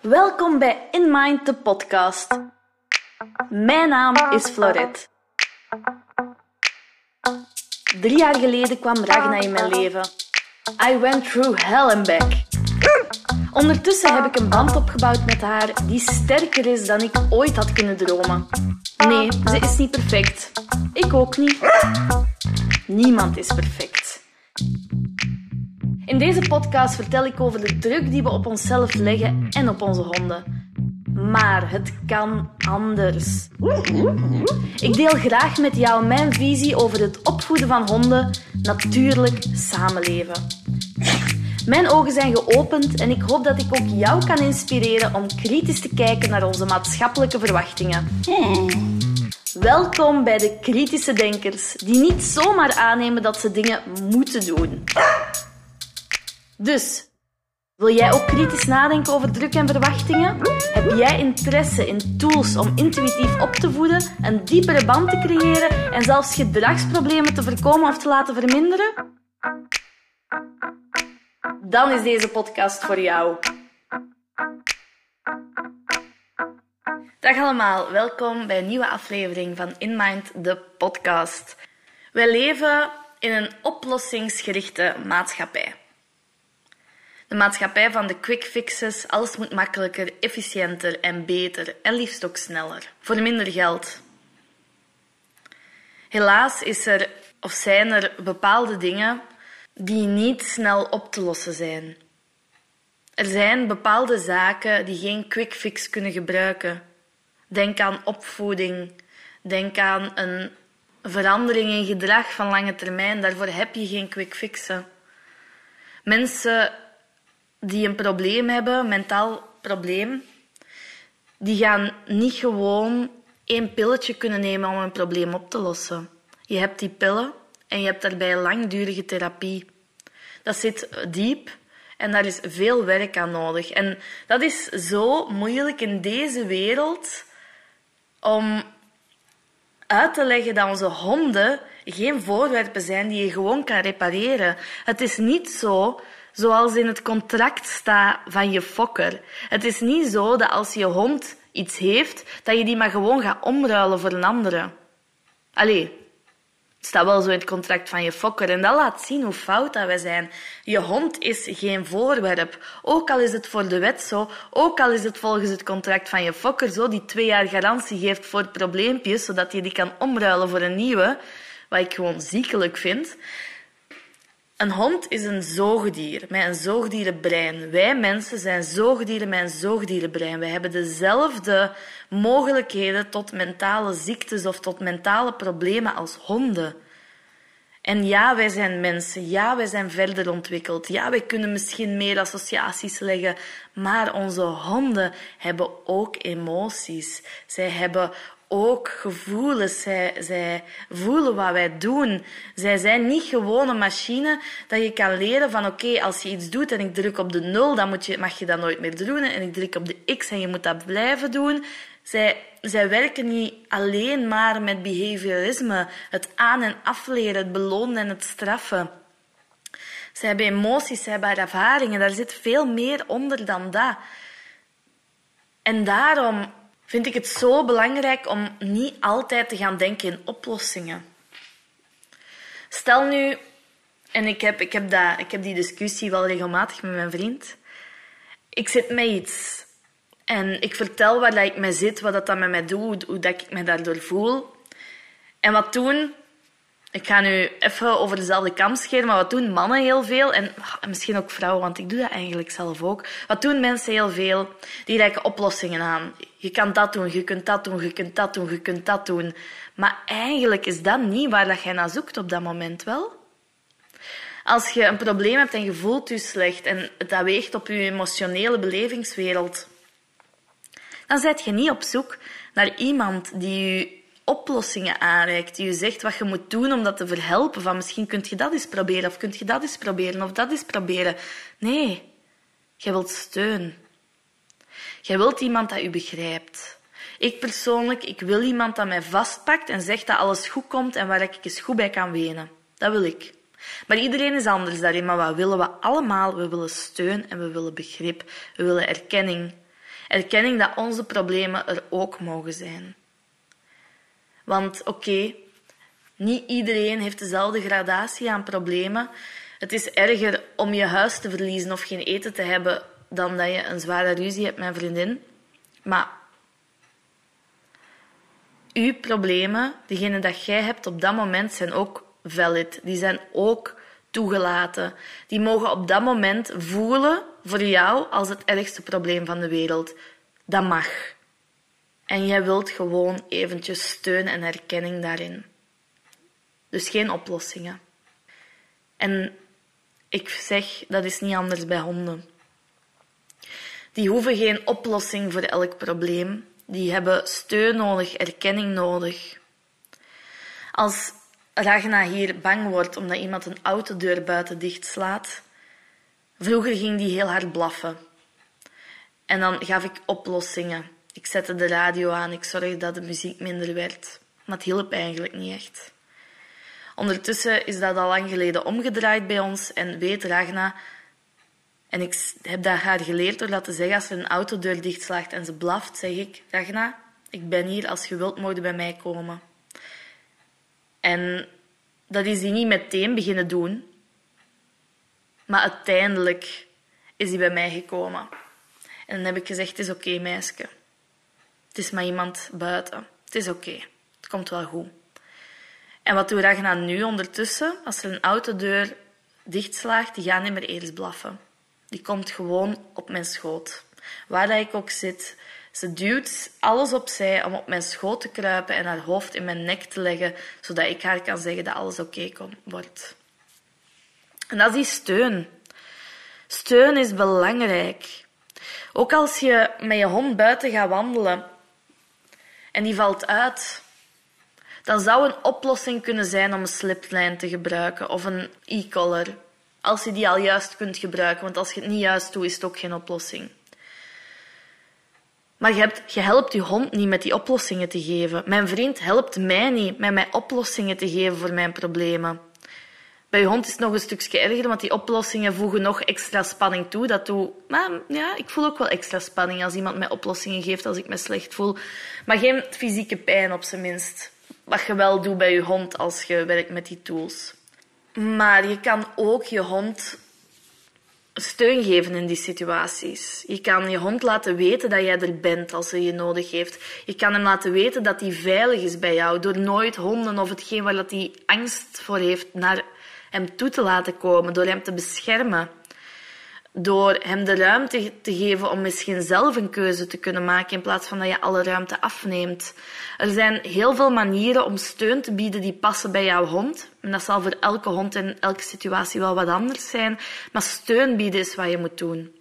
Welkom bij In Mind, de podcast. Mijn naam is Florette. Drie jaar geleden kwam Ragna in mijn leven. I went through hell and back. Ondertussen heb ik een band opgebouwd met haar die sterker is dan ik ooit had kunnen dromen. Nee, ze is niet perfect. Ik ook niet. Niemand is perfect. In deze podcast vertel ik over de druk die we op onszelf leggen en op onze honden. Maar het kan anders. Ik deel graag met jou mijn visie over het opvoeden van honden, natuurlijk samenleven. Mijn ogen zijn geopend en ik hoop dat ik ook jou kan inspireren om kritisch te kijken naar onze maatschappelijke verwachtingen. Welkom bij de kritische denkers, die niet zomaar aannemen dat ze dingen moeten doen. Dus, wil jij ook kritisch nadenken over druk en verwachtingen? Heb jij interesse in tools om intuïtief op te voeden, een diepere band te creëren en zelfs gedragsproblemen te voorkomen of te laten verminderen? Dan is deze podcast voor jou. Dag allemaal, welkom bij een nieuwe aflevering van In Mind, de podcast. Wij leven in een oplossingsgerichte maatschappij. De maatschappij van de quick fixes, alles moet makkelijker, efficiënter en beter en liefst ook sneller, voor minder geld. Helaas is er of zijn er bepaalde dingen die niet snel op te lossen zijn. Er zijn bepaalde zaken die geen quick fix kunnen gebruiken. Denk aan opvoeding, denk aan een verandering in gedrag van lange termijn. Daarvoor heb je geen quick fixen. Mensen die een probleem hebben, mentaal probleem, die gaan niet gewoon één pilletje kunnen nemen om een probleem op te lossen. Je hebt die pillen en je hebt daarbij langdurige therapie. Dat zit diep en daar is veel werk aan nodig. En dat is zo moeilijk in deze wereld om uit te leggen dat onze honden geen voorwerpen zijn die je gewoon kan repareren. Het is niet zo zoals in het contract staat van je fokker. Het is niet zo dat als je hond iets heeft, dat je die maar gewoon gaat omruilen voor een andere. Allee, het staat wel zo in het contract van je fokker en dat laat zien hoe fout dat wij zijn. Je hond is geen voorwerp. Ook al is het voor de wet zo, ook al is het volgens het contract van je fokker zo, die twee jaar garantie geeft voor probleempjes, zodat je die kan omruilen voor een nieuwe, wat ik gewoon ziekelijk vind. Een hond is een zoogdier met een zoogdierenbrein. Wij mensen zijn zoogdieren met een zoogdierenbrein. Wij hebben dezelfde mogelijkheden tot mentale ziektes of tot mentale problemen als honden. En ja, wij zijn mensen. Ja, wij zijn verder ontwikkeld. Ja, wij kunnen misschien meer associaties leggen. Maar onze honden hebben ook emoties. Zij hebben ook gevoelens. Zij, zij voelen wat wij doen. Zij zijn niet gewoon een machine dat je kan leren van oké, als je iets doet en ik druk op de nul, dan moet je, mag je dat nooit meer doen. En ik druk op de x en je moet dat blijven doen. Zij, zij werken niet alleen maar met behaviorisme, het aan- en afleren, het belonen en het straffen. Ze hebben emoties, ze hebben ervaringen, daar zit veel meer onder dan dat. En daarom vind ik het zo belangrijk om niet altijd te gaan denken in oplossingen. Stel nu, en ik heb, ik heb, dat, ik heb die discussie wel regelmatig met mijn vriend. Ik zit met iets en ik vertel waar dat ik mee zit, wat dat met mij doet, hoe dat ik me daardoor voel. En wat doen ik ga nu even over dezelfde kam scheren, maar wat doen mannen heel veel, en misschien ook vrouwen, want ik doe dat eigenlijk zelf ook. Wat doen mensen heel veel? Die reiken oplossingen aan. Je kan dat doen, je kunt dat doen, je kunt dat doen, je kunt dat doen. Maar eigenlijk is dat niet waar dat jij naar zoekt op dat moment wel. Als je een probleem hebt en je voelt je slecht en dat weegt op je emotionele belevingswereld, dan zet je niet op zoek naar iemand die je oplossingen aanreikt, die je zegt wat je moet doen om dat te verhelpen. Van misschien kun je dat eens proberen, of kun je dat eens proberen, of dat eens proberen. Nee, jij wilt steun. Jij wilt iemand dat u begrijpt. Ik persoonlijk, ik wil iemand dat mij vastpakt en zegt dat alles goed komt en waar ik eens goed bij kan wenen. Dat wil ik. Maar iedereen is anders daarin. Maar wat willen we allemaal? We willen steun en we willen begrip. We willen erkenning. Erkenning dat onze problemen er ook mogen zijn. Want oké, niet iedereen heeft dezelfde gradatie aan problemen. Het is erger om je huis te verliezen of geen eten te hebben dan dat je een zware ruzie hebt met een vriendin. Maar uw problemen, degene dat jij hebt op dat moment, zijn ook valid. Die zijn ook toegelaten. Die mogen op dat moment voelen voor jou als het ergste probleem van de wereld. Dat mag. En jij wilt gewoon eventjes steun en erkenning daarin. Dus geen oplossingen. En ik zeg, dat is niet anders bij honden. Die hoeven geen oplossing voor elk probleem. Die hebben steun nodig, erkenning nodig. Als Ragna hier bang wordt omdat iemand een autodeur buiten dicht slaat, vroeger ging die heel hard blaffen. En dan gaf ik oplossingen. Ik zette de radio aan, ik zorgde dat de muziek minder werd. Maar het hielp eigenlijk niet echt. Ondertussen is dat al lang geleden omgedraaid bij ons en weet Ragna en ik heb dat haar geleerd door dat te zeggen als er een autodeur dichtslaagt en ze blaft, zeg ik, Ragna, ik ben hier, als je wilt, mogen bij mij komen. En dat is hij niet meteen beginnen doen, maar uiteindelijk is hij bij mij gekomen. En dan heb ik gezegd, het is oké, meisje. Het is maar iemand buiten. Het is oké. Het komt wel goed. En wat doet Ragna nu ondertussen? Als er een autodeur dichtslaagt, die gaat niet meer eerst blaffen. Die komt gewoon op mijn schoot. Waar dat ik ook zit. Ze duwt alles opzij om op mijn schoot te kruipen en haar hoofd in mijn nek te leggen, zodat ik haar kan zeggen dat alles oké okay wordt. En dat is die steun. Steun is belangrijk. Ook als je met je hond buiten gaat wandelen en die valt uit, dan zou een oplossing kunnen zijn om een sliplijn te gebruiken of een e-collar als je die al juist kunt gebruiken. Want als je het niet juist doet, is het ook geen oplossing. Maar je, hebt, je helpt je hond niet met die oplossingen te geven. Mijn vriend helpt mij niet met mij oplossingen te geven voor mijn problemen. Bij je hond is het nog een stukje erger, want die oplossingen voegen nog extra spanning toe. Dat doe, maar ja, ik voel ook wel extra spanning als iemand mij oplossingen geeft als ik me slecht voel. Maar geen fysieke pijn op zijn minst. Wat je wel doet bij je hond als je werkt met die tools. Maar je kan ook je hond steun geven in die situaties. Je kan je hond laten weten dat jij er bent als hij je nodig heeft. Je kan hem laten weten dat hij veilig is bij jou, door nooit honden of hetgeen waar hij angst voor heeft naar hem toe te laten komen, door hem te beschermen door hem de ruimte te geven om misschien zelf een keuze te kunnen maken in plaats van dat je alle ruimte afneemt. Er zijn heel veel manieren om steun te bieden die passen bij jouw hond. En dat zal voor elke hond in elke situatie wel wat anders zijn. Maar steun bieden is wat je moet doen.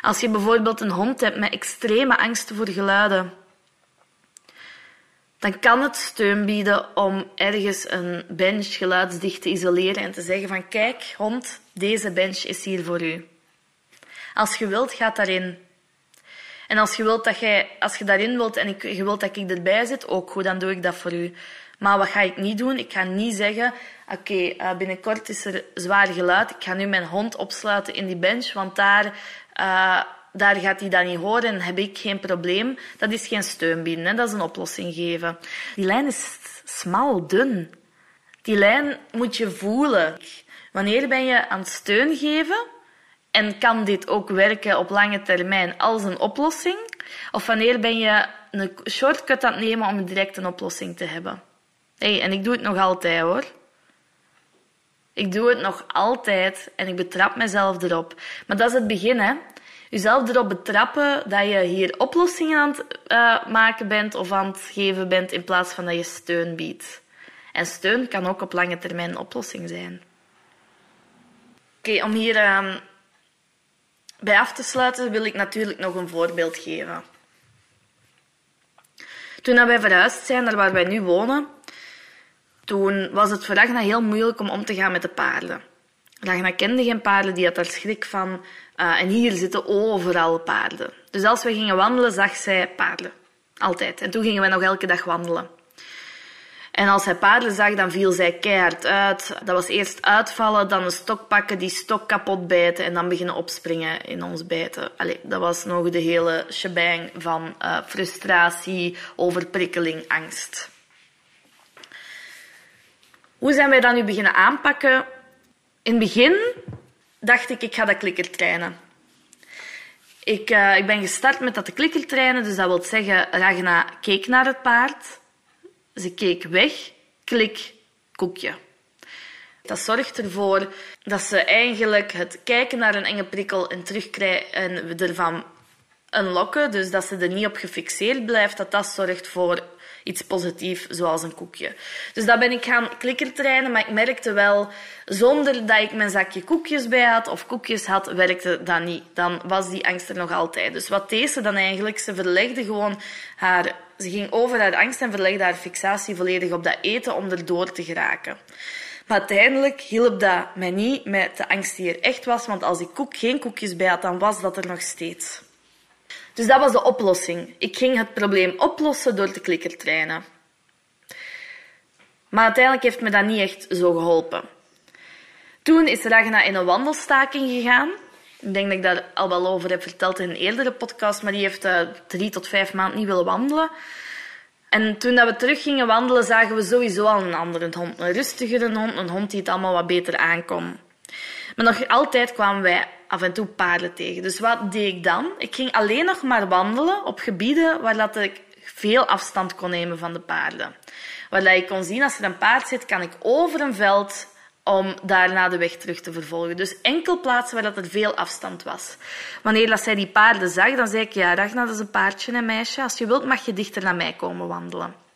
Als je bijvoorbeeld een hond hebt met extreme angst voor geluiden, dan kan het steun bieden om ergens een bench geluidsdicht te isoleren en te zeggen van kijk, hond, deze bench is hier voor u. Als je wilt, gaat daarin. En als je, wilt dat jij, als je daarin wilt en ik, je wilt dat ik erbij zit, ook goed, dan doe ik dat voor u. Maar wat ga ik niet doen? Ik ga niet zeggen, oké, uh, binnenkort is er zwaar geluid, ik ga nu mijn hond opsluiten in die bench, want daar... Uh, daar gaat hij dat niet horen en heb ik geen probleem. Dat is geen steun bieden, hè? dat is een oplossing geven. Die lijn is smal, dun. Die lijn moet je voelen. Wanneer ben je aan het steun geven en kan dit ook werken op lange termijn als een oplossing? Of wanneer ben je een shortcut aan het nemen om direct een oplossing te hebben? Hey, en ik doe het nog altijd hoor. Ik doe het nog altijd en ik betrap mezelf erop. Maar dat is het begin, hè? jezelf erop betrappen dat je hier oplossingen aan het uh, maken bent of aan het geven bent in plaats van dat je steun biedt. En steun kan ook op lange termijn een oplossing zijn. Oké, om hier uh, bij af te sluiten wil ik natuurlijk nog een voorbeeld geven. Toen wij verhuisd zijn naar waar wij nu wonen, toen was het voor Ragna heel moeilijk om om te gaan met de paarden. Ragna kende geen paarden, die had daar schrik van. Uh, en hier zitten overal paarden. Dus als we gingen wandelen, zag zij paarden. Altijd. En toen gingen we nog elke dag wandelen. En als hij paarden zag, dan viel zij keihard uit. Dat was eerst uitvallen, dan een stok pakken, die stok kapot bijten en dan beginnen opspringen in ons bijten. Allee, dat was nog de hele shebang van uh, frustratie, overprikkeling, angst. Hoe zijn wij dat nu beginnen aanpakken? In het begin dacht ik, ik ga dat klikker trainen. Ik, uh, ik ben gestart met dat te klikker trainen, dus dat wil zeggen, Ragna keek naar het paard. Ze keek weg, klik, koekje. Dat zorgt ervoor dat ze eigenlijk het kijken naar een enge prikkel en terugkrijgen en ervan unlocken, dus dat ze er niet op gefixeerd blijft, dat dat zorgt voor iets positiefs, zoals een koekje. Dus dat ben ik gaan klikkertrainen, maar ik merkte wel, zonder dat ik mijn zakje koekjes bij had of koekjes had, werkte dat niet. Dan was die angst er nog altijd. Dus wat deed ze dan eigenlijk? Ze verlegde gewoon haar... Ze ging over haar angst en verlegde haar fixatie volledig op dat eten om erdoor te geraken. Maar uiteindelijk hielp dat mij niet met de angst die er echt was, want als ik koek, geen koekjes bij had, dan was dat er nog steeds. Dus dat was de oplossing. Ik ging het probleem oplossen door te klikkertrainen. Maar uiteindelijk heeft me dat niet echt zo geholpen. Toen is Ragna in een wandelstaking gegaan. Ik denk dat ik daar al wel over heb verteld in een eerdere podcast, maar die heeft uh, drie tot vijf maanden niet willen wandelen. En toen dat we terug gingen wandelen, zagen we sowieso al een andere hond. Een rustigere hond, een hond die het allemaal wat beter aankon. Maar nog altijd kwamen wij af en toe paarden tegen. Dus wat deed ik dan? Ik ging alleen nog maar wandelen op gebieden waar dat ik veel afstand kon nemen van de paarden. Waar dat ik kon zien, als er een paard zit, kan ik over een veld om daarna de weg terug te vervolgen. Dus enkel plaatsen waar dat er veel afstand was. Wanneer dat zij die paarden zag, dan zei ik, ja, Ragnar, dat is een paardje en meisje. Als je wilt, mag je dichter naar mij komen wandelen.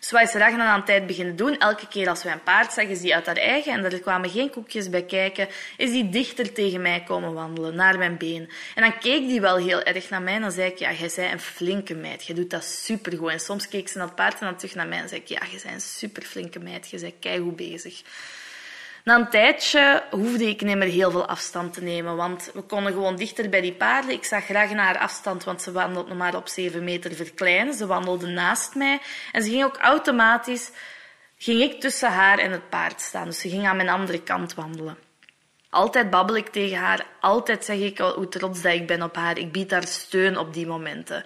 Dus wat is Ragnar aan een tijd beginnen doen? Elke keer als wij een paard zagen, is die uit haar eigen, en er kwamen geen koekjes bij kijken, is die dichter tegen mij komen wandelen, naar mijn been. En dan keek die wel heel erg naar mij en dan zei ik, ja, jij bent een flinke meid, je doet dat supergoed. En soms keek ze naar het paard en dan terug naar mij en zei ik, ja, je bent een superflinke meid, je bent keigoed bezig. Na een tijdje hoefde ik niet meer heel veel afstand te nemen, want we konden gewoon dichter bij die paarden. Ik zag graag naar afstand, want ze wandelden maar op zeven meter verkleinen. Ze wandelden naast mij en ze ging ook automatisch, ging ik tussen haar en het paard staan. Dus ze ging aan mijn andere kant wandelen. Altijd babbel ik tegen haar, altijd zeg ik hoe trots dat ik ben op haar. Ik bied haar steun op die momenten.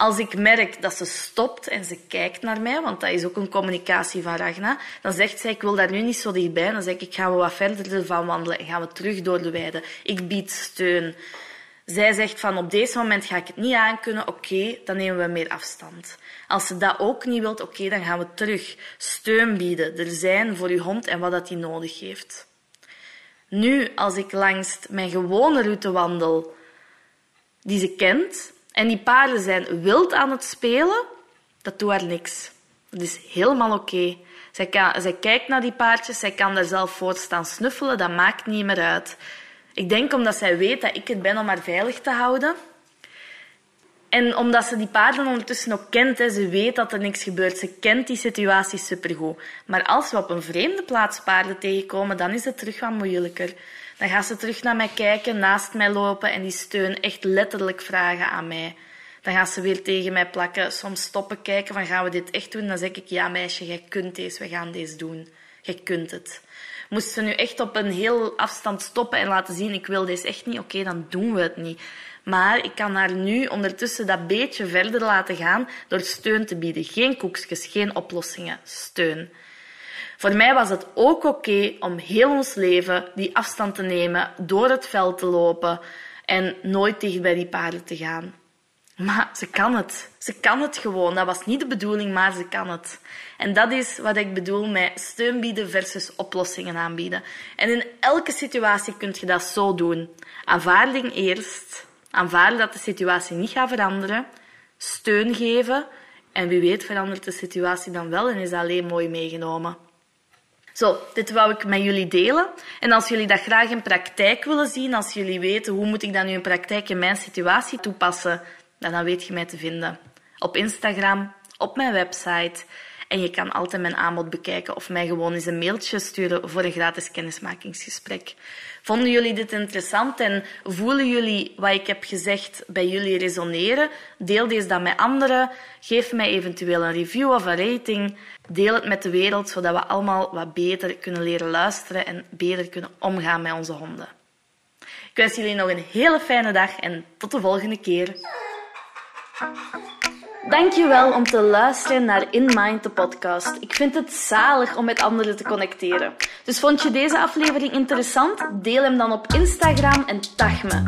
Als ik merk dat ze stopt en ze kijkt naar mij, want dat is ook een communicatie van Ragna, dan zegt zij, ik wil daar nu niet zo dichtbij. Dan zeg ik, ik ga we wat verder ervan wandelen en gaan we terug door de weide. Ik bied steun. Zij zegt van, op deze moment ga ik het niet aankunnen, oké, dan nemen we meer afstand. Als ze dat ook niet wilt, oké, dan gaan we terug steun bieden, er zijn voor uw hond en wat dat hij nodig heeft. Nu, als ik langs mijn gewone route wandel, die ze kent, en die paarden zijn wild aan het spelen, dat doet haar niks. Dat is helemaal oké. Zij, zij kijkt naar die paardjes, zij kan daar zelf voor staan snuffelen, dat maakt niet meer uit. Ik denk omdat zij weet dat ik het ben om haar veilig te houden. En omdat ze die paarden ondertussen ook kent, hè, ze weet dat er niks gebeurt. Ze kent die situatie supergoed. Maar als we op een vreemde plaats paarden tegenkomen, dan is het terug wat moeilijker. Dan gaat ze terug naar mij kijken, naast mij lopen en die steun echt letterlijk vragen aan mij. Dan gaat ze weer tegen mij plakken, soms stoppen kijken van gaan we dit echt doen? Dan zeg ik ja meisje, jij kunt deze, we gaan deze doen. Jij kunt het. Moest ze nu echt op een heel afstand stoppen en laten zien ik wil deze echt niet, oké, dan doen we het niet. Maar ik kan haar nu ondertussen dat beetje verder laten gaan door steun te bieden. Geen koekjes, geen oplossingen, steun. Voor mij was het ook oké om heel ons leven die afstand te nemen, door het veld te lopen en nooit dicht bij die paarden te gaan. Maar ze kan het. Ze kan het gewoon. Dat was niet de bedoeling, maar ze kan het. En dat is wat ik bedoel met steun bieden versus oplossingen aanbieden. En in elke situatie kun je dat zo doen. Aanvaarding eerst. Aanvaarden dat de situatie niet gaat veranderen. Steun geven. En wie weet verandert de situatie dan wel en is alleen mooi meegenomen. Zo, dit wou ik met jullie delen. En als jullie dat graag in praktijk willen zien, als jullie weten hoe moet ik dat nu in praktijk in mijn situatie toepassen, dan weet je mij te vinden. Op Instagram, op mijn website En je kan altijd mijn aanbod bekijken of mij gewoon eens een mailtje sturen voor een gratis kennismakingsgesprek. Vonden jullie dit interessant en voelen jullie wat ik heb gezegd bij jullie resoneren? Deel deze dan met anderen. Geef mij eventueel een review of een rating. Deel het met de wereld, zodat we allemaal wat beter kunnen leren luisteren en beter kunnen omgaan met onze honden. Ik wens jullie nog een hele fijne dag en tot de volgende keer. Dankjewel om te luisteren naar In Mind, de podcast. Ik vind het zalig om met anderen te connecteren. Dus vond je deze aflevering interessant? Deel hem dan op Instagram en tag me.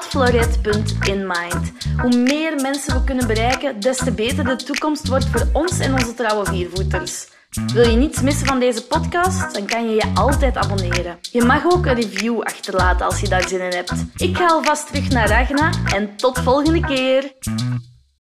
floret.inmind. Hoe meer mensen we kunnen bereiken, des te beter de toekomst wordt voor ons en onze trouwe viervoeters. Wil je niets missen van deze podcast? Dan kan je je altijd abonneren. Je mag ook een review achterlaten als je daar zin in hebt. Ik ga alvast terug naar Ragna en tot volgende keer.